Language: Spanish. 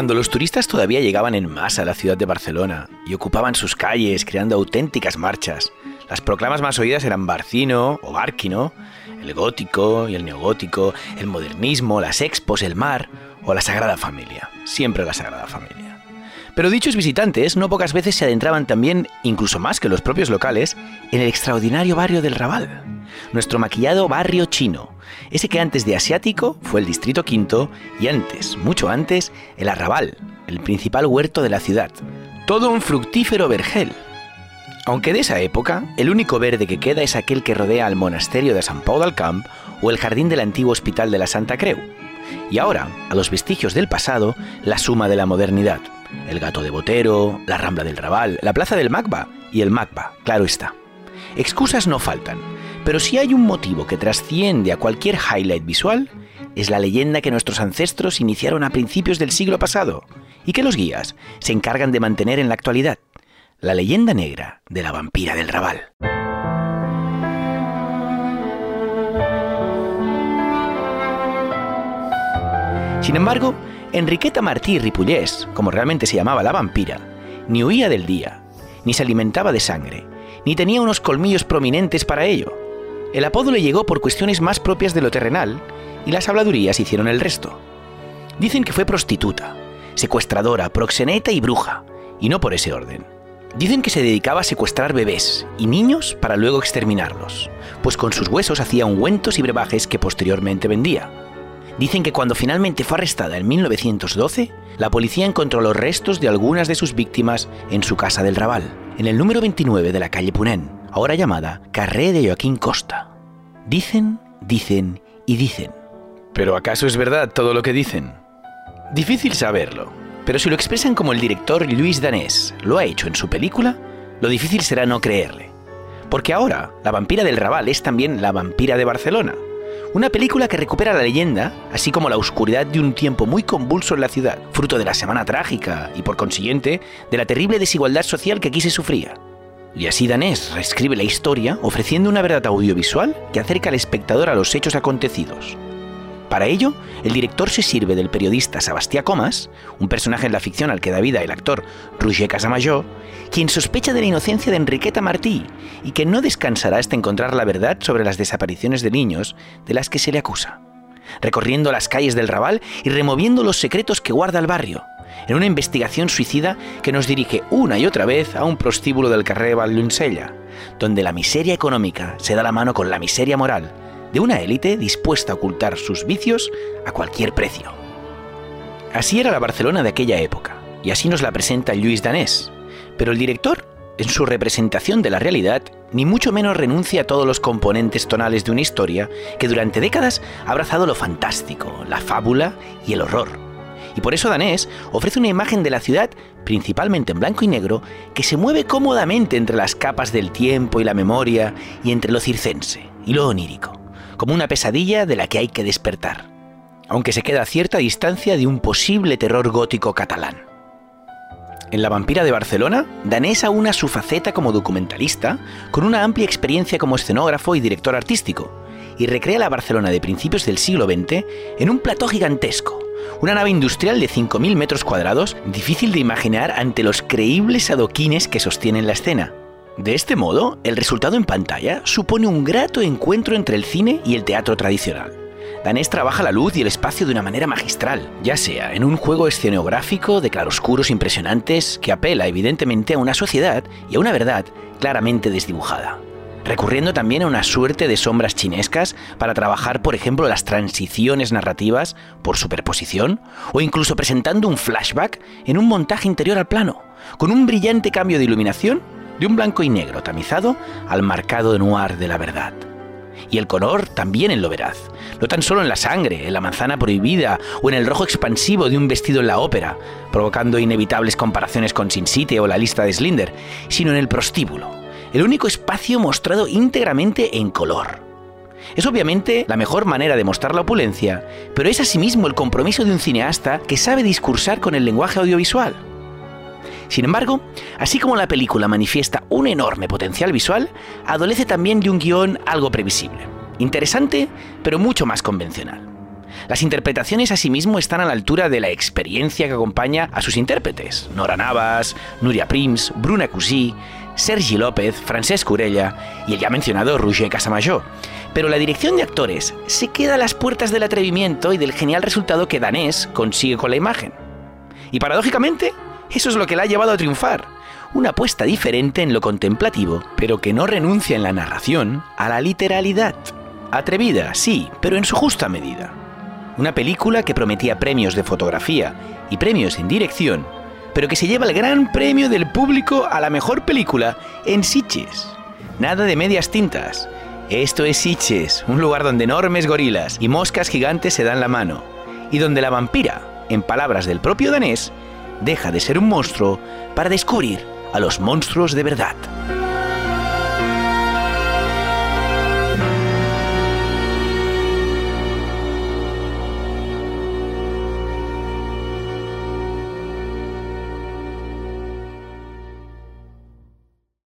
Cuando los turistas todavía llegaban en masa a la ciudad de Barcelona y ocupaban sus calles creando auténticas marchas, las proclamas más oídas eran Barcino o Bárquino, el gótico y el neogótico, el modernismo, las expos, el mar o la Sagrada Familia. Siempre la Sagrada Familia. Pero dichos visitantes no pocas veces se adentraban también, incluso más que los propios locales, en el extraordinario barrio del Raval, nuestro maquillado barrio chino, ese que antes de asiático fue el distrito quinto y antes, mucho antes, el Arrabal, el principal huerto de la ciudad. Todo un fructífero vergel. Aunque de esa época, el único verde que queda es aquel que rodea al monasterio de San Pau del Camp o el jardín del antiguo hospital de la Santa Creu. Y ahora, a los vestigios del pasado, la suma de la modernidad. El gato de Botero, la Rambla del Raval, la Plaza del Macba y el Macba, claro está. Excusas no faltan, pero si hay un motivo que trasciende a cualquier highlight visual, es la leyenda que nuestros ancestros iniciaron a principios del siglo pasado y que los guías se encargan de mantener en la actualidad. La leyenda negra de la vampira del Raval. Sin embargo, Enriqueta Martí Ripullés, como realmente se llamaba la vampira, ni huía del día, ni se alimentaba de sangre, ni tenía unos colmillos prominentes para ello. El apodo le llegó por cuestiones más propias de lo terrenal y las habladurías hicieron el resto. Dicen que fue prostituta, secuestradora, proxeneta y bruja, y no por ese orden. Dicen que se dedicaba a secuestrar bebés y niños para luego exterminarlos, pues con sus huesos hacía ungüentos y brebajes que posteriormente vendía. Dicen que cuando finalmente fue arrestada en 1912, la policía encontró los restos de algunas de sus víctimas en su casa del Raval, en el número 29 de la calle Punén, ahora llamada Carré de Joaquín Costa. Dicen, dicen y dicen. ¿Pero acaso es verdad todo lo que dicen? Difícil saberlo, pero si lo expresan como el director Luis Danés lo ha hecho en su película, lo difícil será no creerle. Porque ahora, la vampira del Raval es también la vampira de Barcelona. Una película que recupera la leyenda, así como la oscuridad de un tiempo muy convulso en la ciudad, fruto de la Semana Trágica y por consiguiente de la terrible desigualdad social que aquí se sufría. Y así Danés reescribe la historia ofreciendo una verdad audiovisual que acerca al espectador a los hechos acontecidos. Para ello, el director se sirve del periodista Sebastián Comas, un personaje en la ficción al que da vida el actor Roger Casamayó, quien sospecha de la inocencia de Enriqueta Martí y que no descansará hasta encontrar la verdad sobre las desapariciones de niños de las que se le acusa, recorriendo las calles del Raval y removiendo los secretos que guarda el barrio, en una investigación suicida que nos dirige una y otra vez a un prostíbulo del carrer Vallunsella, donde la miseria económica se da la mano con la miseria moral de una élite dispuesta a ocultar sus vicios a cualquier precio. Así era la Barcelona de aquella época, y así nos la presenta Luis Danés, pero el director, en su representación de la realidad, ni mucho menos renuncia a todos los componentes tonales de una historia que durante décadas ha abrazado lo fantástico, la fábula y el horror. Y por eso Danés ofrece una imagen de la ciudad, principalmente en blanco y negro, que se mueve cómodamente entre las capas del tiempo y la memoria y entre lo circense y lo onírico, como una pesadilla de la que hay que despertar, aunque se queda a cierta distancia de un posible terror gótico catalán. En La vampira de Barcelona, Danés aúna su faceta como documentalista con una amplia experiencia como escenógrafo y director artístico, y recrea la Barcelona de principios del siglo XX en un plató gigantesco, una nave industrial de 5.000 metros cuadrados, difícil de imaginar ante los creíbles adoquines que sostienen la escena. De este modo, el resultado en pantalla supone un grato encuentro entre el cine y el teatro tradicional. Danés trabaja la luz y el espacio de una manera magistral, ya sea en un juego escenográfico de claroscuros impresionantes que apela evidentemente a una sociedad y a una verdad claramente desdibujada recurriendo también a una suerte de sombras chinescas para trabajar, por ejemplo, las transiciones narrativas por superposición, o incluso presentando un flashback en un montaje interior al plano, con un brillante cambio de iluminación de un blanco y negro tamizado al marcado noir de la verdad. Y el color también en lo veraz, no tan solo en la sangre, en la manzana prohibida o en el rojo expansivo de un vestido en la ópera, provocando inevitables comparaciones con Sin City o la lista de Slinder, sino en el prostíbulo, el único espacio mostrado íntegramente en color. Es obviamente la mejor manera de mostrar la opulencia, pero es asimismo el compromiso de un cineasta que sabe discursar con el lenguaje audiovisual. Sin embargo, así como la película manifiesta un enorme potencial visual, adolece también de un guion algo previsible, interesante, pero mucho más convencional. Las interpretaciones asimismo están a la altura de la experiencia que acompaña a sus intérpretes. Nora Navas, Nuria Prims, Bruna Cusí, Sergi López, Francesc Urella y el ya mencionado Roger Casamayor. Pero la dirección de actores se queda a las puertas del atrevimiento y del genial resultado que Danés consigue con la imagen. Y paradójicamente, eso es lo que la ha llevado a triunfar. Una apuesta diferente en lo contemplativo, pero que no renuncia en la narración a la literalidad. Atrevida, sí, pero en su justa medida. Una película que prometía premios de fotografía y premios en dirección, pero que se lleva el gran premio del público a la mejor película en Sitges. Nada de medias tintas. Esto es Sitges, un lugar donde enormes gorilas y moscas gigantes se dan la mano, y donde la vampira, en palabras del propio danés, deja de ser un monstruo para descubrir a los monstruos de verdad.